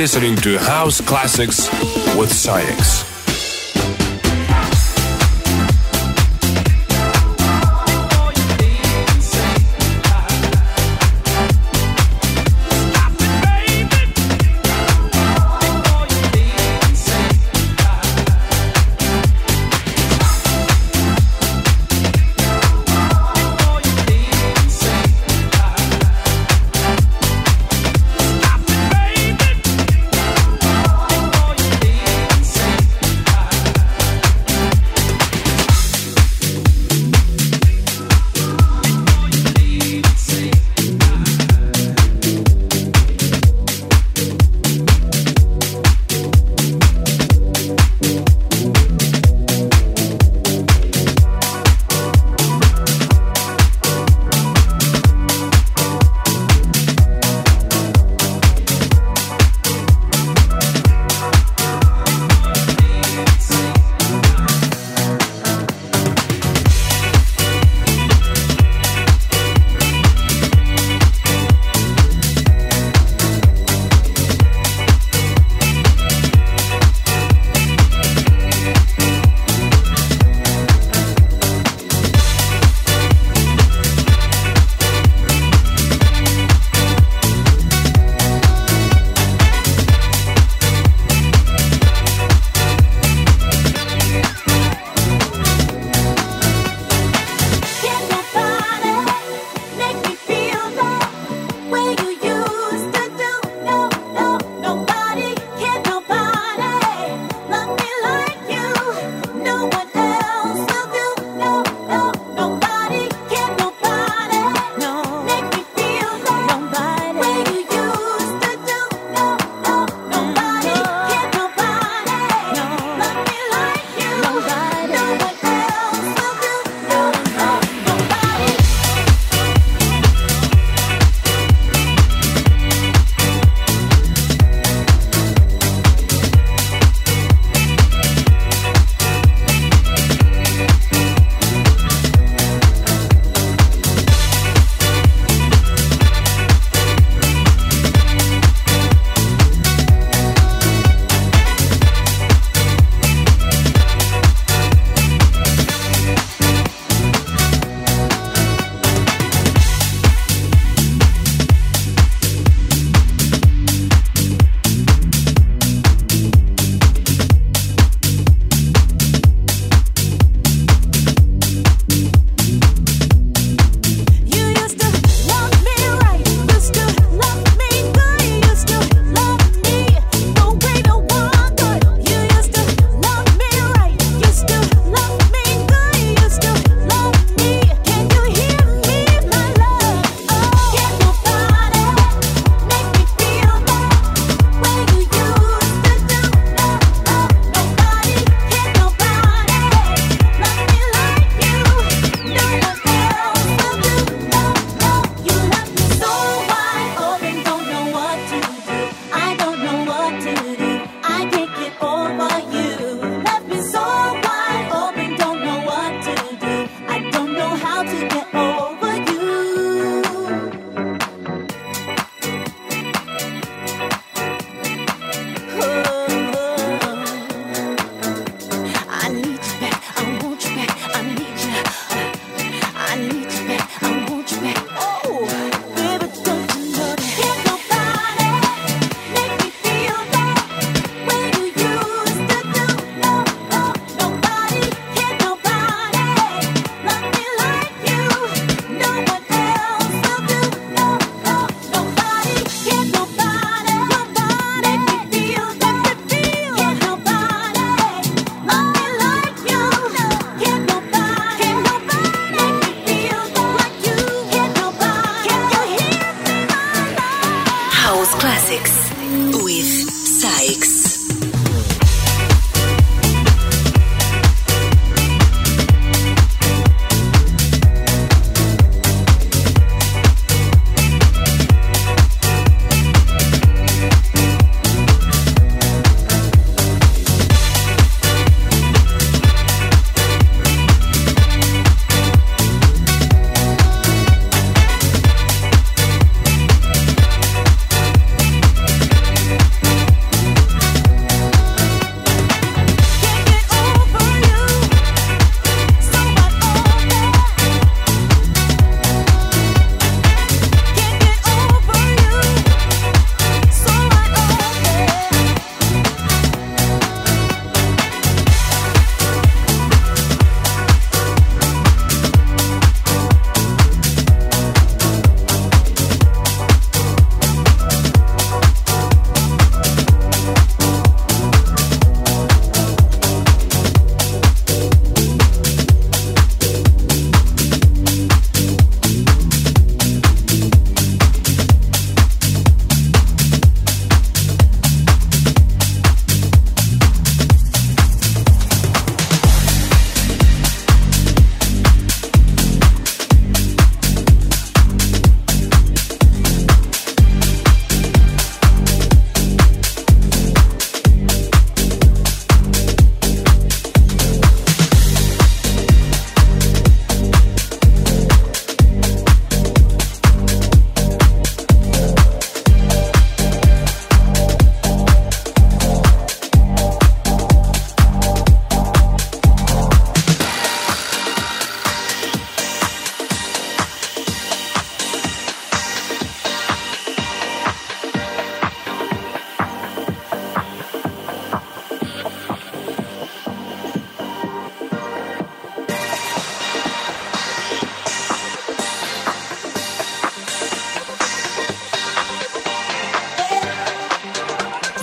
Listening to House Classics with SAIX.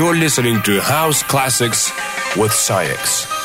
You're listening to House Classics with SAIX.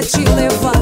te levar.